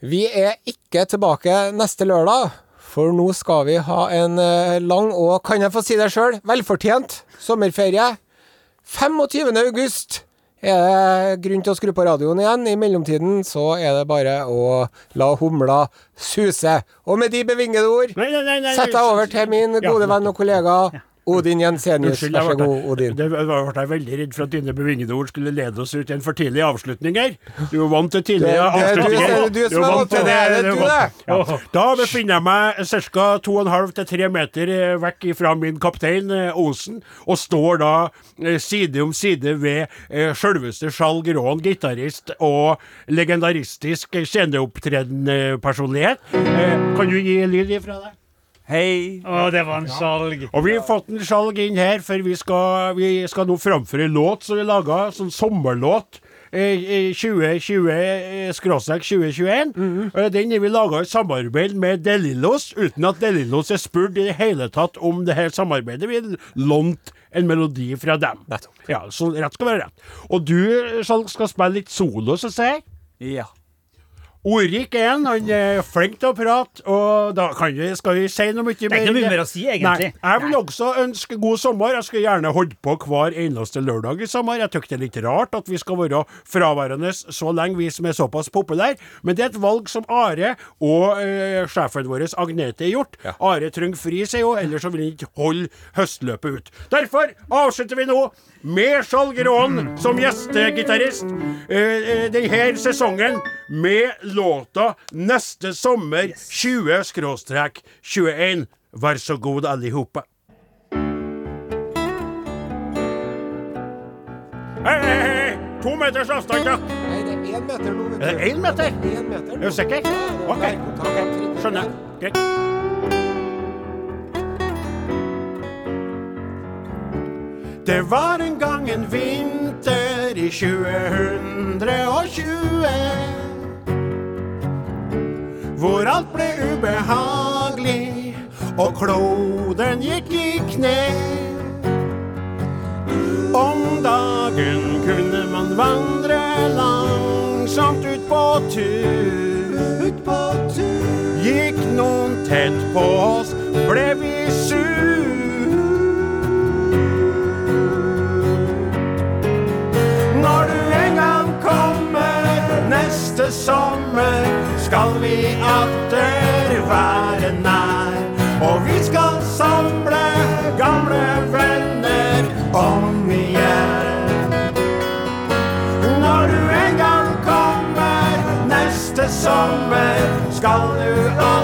Vi er ikke tilbake neste lørdag, for nå skal vi ha en eh, lang og, kan jeg få si det sjøl, velfortjent sommerferie. 25. august er det grunn til å skru på radioen igjen. I mellomtiden så er det bare å la humla suse. Og med de bevingede ord setter jeg over til min gode venn og kollega Odin Jensenius, vær så god, Odin. det ble ble jeg veldig redd for at dine bevingede ord skulle lede oss ut i en for tidlig avslutning her. Du er vant til tidlige Det- det er du- avslutninger. er du som er vant til det. Du det. Da befinner jeg meg ca. 2,5 til 3 meter eh, vekk fra min kaptein eh, Osen, og står da eh, side om side ved Selveste sjølveste Skjalg Råen, gitarist og legendaristisk sceneopptredende personlighet. Eh, kan du gi lyd ifra deg? Hei. Å, det var en skjalg. Og vi har fått en skjalg inn her, for vi skal, vi skal nå framføre en låt som vi laga, sånn sommerlåt. eh, 2020-2021. Eh, Den er vi laga i samarbeid med Delillos, uten at Delillos er spurt i det hele tatt om det her samarbeidet. Vi lånte lånt en melodi fra dem. Ja, så rett skal være rett. Og du, skal spille litt solo, så sier jeg. Ja. Ordrik er han, han er flink til å prate, og da kan vi, skal vi si noe mye mer? Det er ikke noe mye mer å si, egentlig. Nei, jeg vil også ønske god sommer. Jeg skulle gjerne holdt på hver eneste lørdag i sommer. Jeg syns det er litt rart at vi skal være fraværende så lenge, vi som er såpass populære. Men det er et valg som Are og eh, sjefen vår Agnete har gjort. Are trenger fri, sier hun, ellers vil han ikke holde høstløpet ut. Derfor avslutter vi nå med Skjalg Råen som gjestegitarist eh, denne sesongen med låta 'Neste sommer 20-21'. Vær så god, allihopa. Hei, hei, hei! To meters avstand, da. Nei, det er én meter nå, Er det én meter? Meter Er du sikker? Ok, Skjønner. Greit. Det var en gang en vinter i 2020 Hvor alt ble ubehagelig Og kloden gikk i kne. Om dagen kunne man vandre langsomt ut på tur. Ut på tur. Gikk noen tett på oss Ble vi sur neste sommer, skal vi atter være nær. Og vi skal samle gamle venner om igjen. Når du en gang kommer neste sommer, skal du atter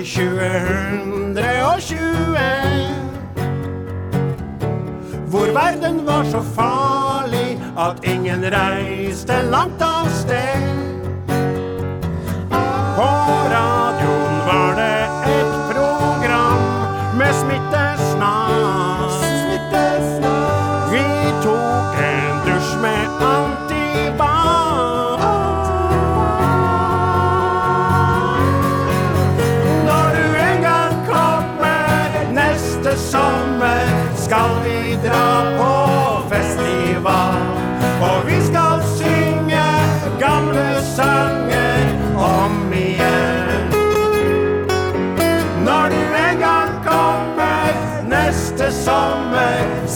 i 2020 Hvor verden var så farlig at ingen reiste langt av sted.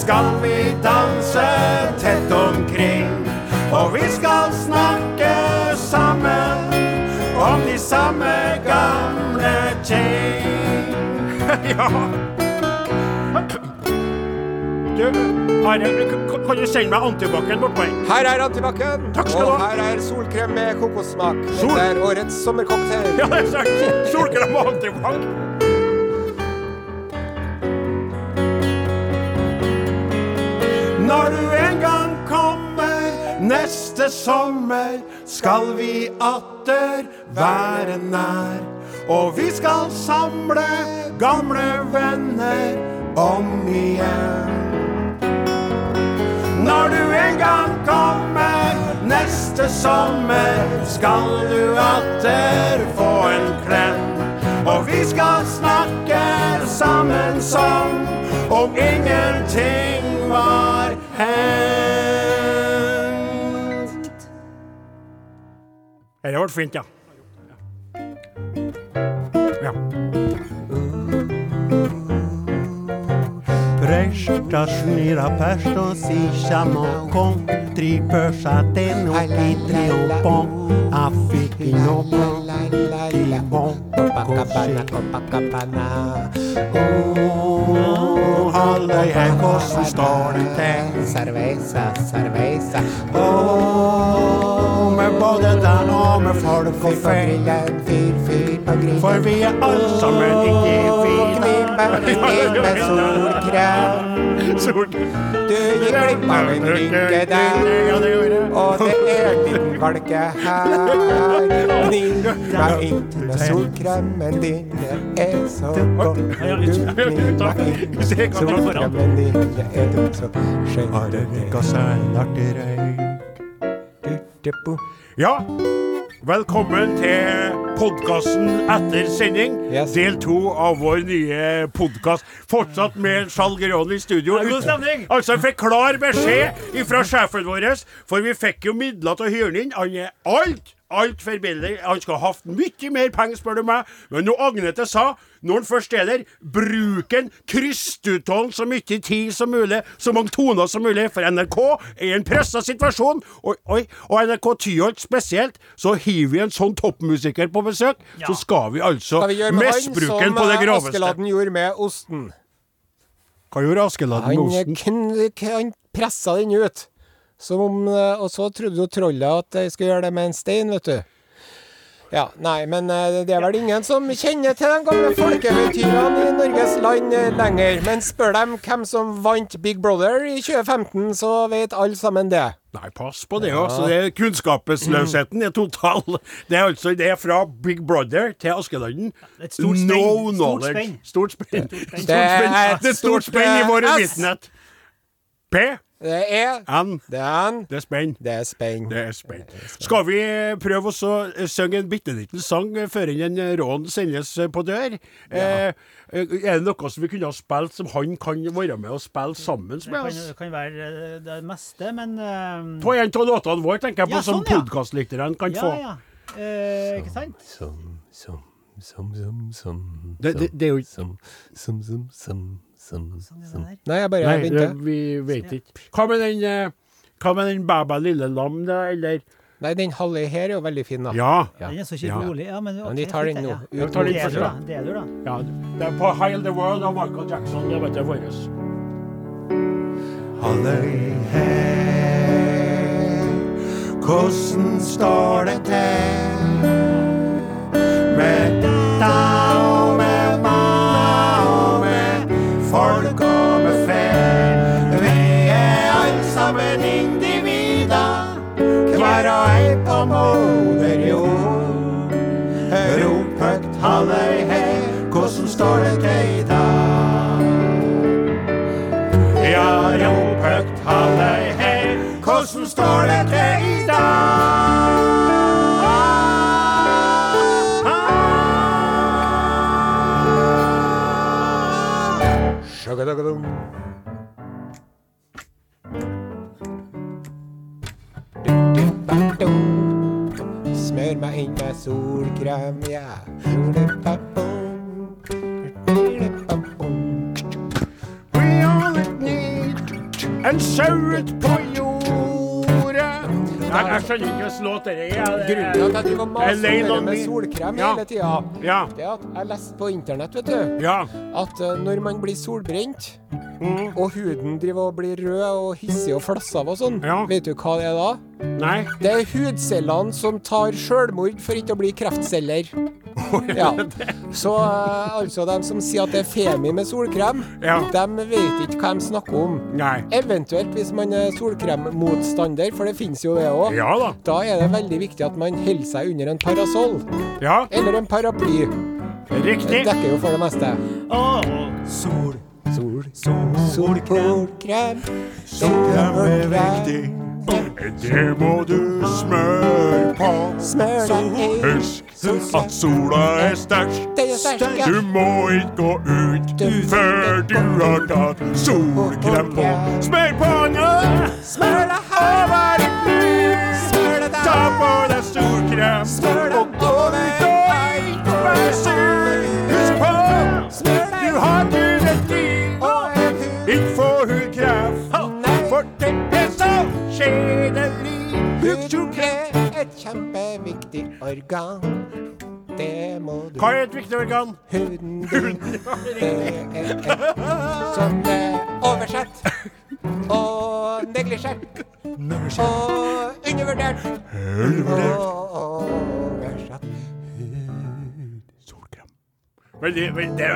Skal vi danse tett omkring. Og vi skal snakke sammen om de samme gamle ting. ja. Du, Are, kan- du sende meg antibac-en bortpå her? Her er antibac-en, og her er solkrem med kokossmak. Sol- Det er årets sommercocktail. Ja, det er sant. Solkrem og antibac. Når du en gang kommer neste sommer, skal vi atter være nær. Og vi skal samle gamle venner om igjen. Når du en gang kommer neste sommer, skal du atter få en klem. Og vi skal snakke sammen som om ingenting var hendt. Det ble fint, ja. ja. Resta snira persto si den contri i Copacabana, Copacabana. Oh, halløy her, hvordan står det til? Cerveza, cerveza. Åh, med både den og med folk og Fyr på fe. grillen, fyr, fyr på grillen. For vi er alle sammen ikke Gnibbe, gnibbe solkrem. Du gikk glipp av en rynke der. Og det er en liten valke her. Gnir meg inn med solkremen din, det er så godt. Du meg inn med solkremen din, det er du så Har det ikke seg artig røyk? Ja, velkommen til podkasten etter sending. Yes. Del to av vår nye podkast. Fortsatt med Skjall Geroni i studio. God stemning. Altså, fikk klar beskjed fra sjefen vår, for vi fikk jo midler til å hyre inn. Han er alt, altfor billig. Han skulle ha hatt mye mer penger, spør du meg. Men nå Agnete sa, når han først er der, bruk en krystuthold så mye tid som mulig, så mange toner som mulig, for NRK er i en pressa situasjon. Og, oi, og NRK Tyholt spesielt, så hiver vi en sånn toppmusiker på besøk, Ja. så skal vi altså Skal vi med han som på det eh, groveste. Askeladden gjorde med osten? Hva gjorde Askeladden med osten? Han, han pressa den ut. Som om, eh, og så trodde jo trollet at jeg skulle gjøre det med en stein, vet du. Ja, nei, men eh, det er vel ingen som kjenner til de gamle folkeeventyrene i Norges land eh, lenger. Men spør dem hvem som vant Big Brother i 2015, så vet alle sammen det. Nei, pass på det òg. Så det er kunnskapsløsheten er total. Det er altså det er fra Big Brother til Askeladden. Spenn. No Stort knowledge. spenn. Stort spenn. Det er et stort spenn i våre S. vitnet. P. Det er N. Det er en. Det er spenn. Det er spenn. Det er spenn. Skal vi prøve å synge en bitte liten sang før en rån sendes på dør? Eh, er det noe som vi kunne ha spilt som han kan være med og spille sammen med oss? det kan være eh, det meste, men uh... På en av låtene våre, tenker jeg på, Ja, som sånn, ja. podkastlytterne kan Ja, få. ja. Eh, ikke sant? Som, som, som, som, som som, som, er jo ikke Som, som, som, som, som, Sånn som. Nei, jeg bare Nei, det, venter. vi vet ikke. Hva med den eh, Hva med den Baba lille lam, da, eller? Nei, den halve her er jo veldig fin, da. Ja. Ja. Den er så kjipt rolig. Ja, men, Men vi tar den nå. Ja. Tar den først, da. er du, da. ja. Det er på Heil the World av Michael Jackson. Det vet jeg våres. Halløy her, hvordan står det til? Med deg dag? Shagadagdum. Du-du-ba-dum. Smør meg inn med solkrem, ja. Du-du-ba-bum. Du-du-ba-bum. We only need en sauet på jordet. Nei, jeg skjønner ikke hvilken låt det er. Grunnen til at jeg driver og maser om det med solkrem Ja. hele tida, Ja. det er at jeg leste på internett, vet du, Ja. at eh, når man blir solbrent, Mm. og huden driver og blir rød og hissig og flasser av og sånn, Ja. vet du hva det er da? Nei. Det er hudcellene som tar sjølmord for ikke å bli kreftceller. Ja. Så eh, altså, de som sier at det er femi med solkrem, Ja. de vet ikke hva de snakker om. Nei. Eventuelt hvis man er solkremmotstander, for det finnes jo det òg. Ja da. Da er det veldig viktig at man holder seg under en parasoll. Ja, Eller en paraply. Riktig. Det dekker jo for det meste. Åh, Sol, Sol, solkrem, solkrem, solkrem er viktig. Det må du smøre på. Smør inn. Husk at sola er sterk. Det er. Du må ikke gå ut før du har tatt solkrem på. Smør på nå! Smør deg her. Smør deg Ta der. på deg solkrem og gå ut og ikke vær sur. Husk på, du har kun du har ikke få hudkreft. For en Ikke er et kjempeviktig organ. Det må du Hva er et viktig organ? Huden din. Det er et som er oversett og neglisjert og undervurdert. Og oversett. Veldig, veldig,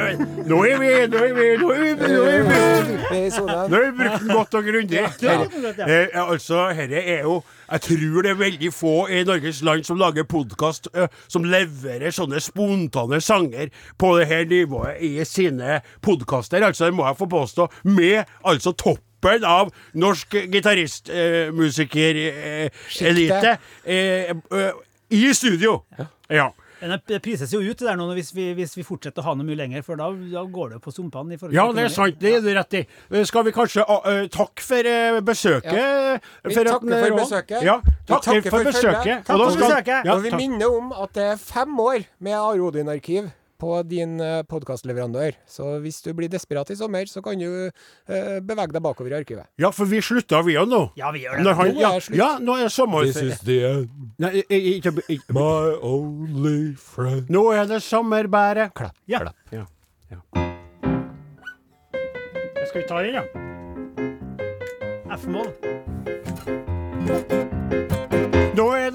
nå er vi Nå er vi Nå er vi, nå er vi, nå har vi brukt den godt og grundig. Eh, altså, herre er jo Jeg tror det er veldig få i Norges land som lager podkast som leverer sånne spontane sanger på det her nivået i sine podkaster. Altså, det må jeg få påstå. Med altså toppen av norsk gitaristmusikerelite eh, eh, i studio. Ja. Men det prises jo ut det der nå hvis vi, hvis vi fortsetter å ha noe mye lenger, for da, da går det jo på sumpene. i forhold til Ja, det er sant. Det er du rett i. Eh, Skal vi kanskje uh, Takk for uh, besøket? Vi For at- takker for besøket. Ja, takk for for besøket. Takk Og da for skal- besøket. Ja, Og vi takk. minner om at det er fem år med Arodin-arkiv på din uh, podkastleverandør. Så hvis du blir desperat i sommer, så kan du eh, bevege deg bakover i arkivet. Ja, for vi slutta, vi òg nå. Ja, vi gjør det. Når han, Nå ja, ja, nå er det is the end, Nei, i- i- ikke, ikke, my only friend. nå er det sommerbæret. Klapp. Ja. klapp. Ja. ja. Skal vi ta den, ja? F-mål.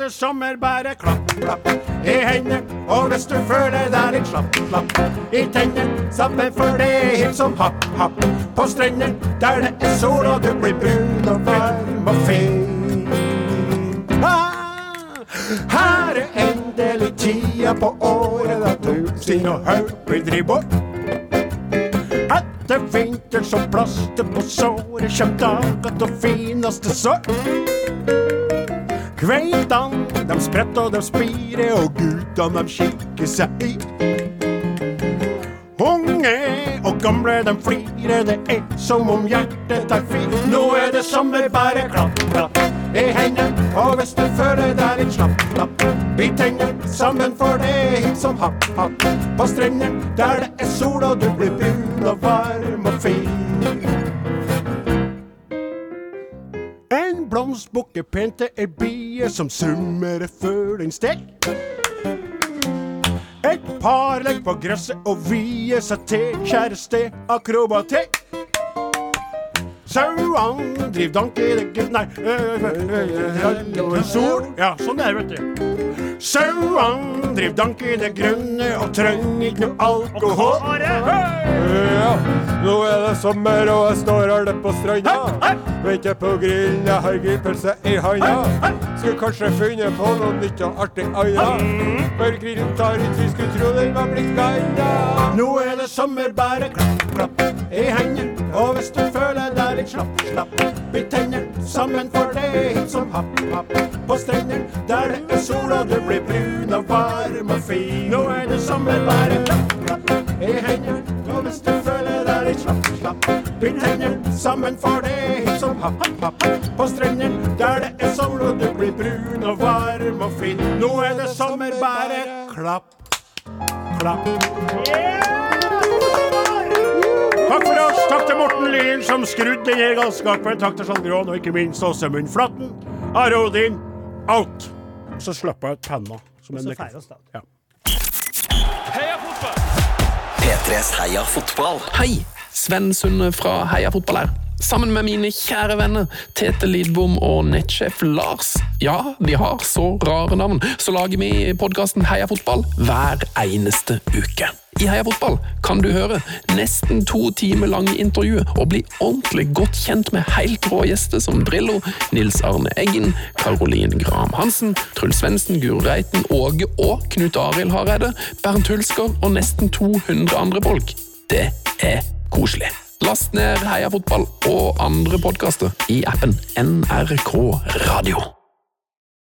Nå er bare klapp, klapp i hendene. Og hvis du føler deg litt slapp, slapp i tennene, samme for det er helt som happ, happ på strendene der det er sol og du blir brun og varm og fin. Ah, her er endelig tida på året da sin og haug blir driv bort. Etter vinter som plaster på såret kjem dager til fineste sår. Kveitene, de spretter og de spirer, og guttene, de kikker seg i. Unge og gamle, de flirer, det er som om hjertet tar fri. Nå er det sommer, bare klapp, klapp i hendene. Og hvis du føler deg litt slapp, slapp, bit tennene sammen, for det er hipp som happ, happ på strendene. Der det er sol, og du blir brun og varm og fin. Blomst bukker pent til ei bie som summer før den stek. Et par legger på gresset og vier seg til kjæreste akrobatikk. Sauene driver dank i det gu- Nei øh, øh, øh, Sol. Ja, sånn er det, vet du. Sauene driv dank i det grønne og trenger ikke noe alkohol. Ja, nå er det sommer, og jeg står alle på stranda. Venter på grillen, jeg har grillpølse i handa. Skulle kanskje funnet på noe nytt og artig anna For grillen tar ut, vi skulle tro den var blitt ganda. Nå er det sommer, bare klapp, klapp i hendene. Og hvis du føler deg litt slapp, slapp, bit tennene sammen, for det er hit som happ, happ på strendene. Der det er sol, og du blir brun og varm og fin. Nå er det sommer, bare klapp, klapp i hendene. Og hvis du føler deg litt slapp, slapp, bit tennene sammen, for det er hit som happ, happ på strendene. Der det er sol, og du blir brun og varm og fin. Nå er det sommer, bare klapp, klapp. Takk for oss. Takk til Morten Lien som skrudde denne galskapen. Takk til Skjalg Grån, og ikke minst Åsemund Flatten. Are Odin, out. Så slapp jeg ut penna. Som en Så Heia fotball! oss, P3s Heia fotball. Hei, Sven Sunde fra Heia fotball her. Sammen med mine kjære venner Tete Lidbom og nettsjef Lars. Ja, de har så rare navn, så lager vi podkasten Heia fotball hver eneste uke. I Heia fotball kan du høre nesten to timer lange intervjuer og bli ordentlig godt kjent med helt rå gjester som Drillo, Nils Arne Eggen, Caroline Graham Hansen, Truls Svendsen, Guro Reiten, Åge og Knut Arild Hareide, Bernt Hulsker og nesten 200 andre folk. Det er koselig. Last ned Heia fotball og andre podkaster i appen NRK Radio.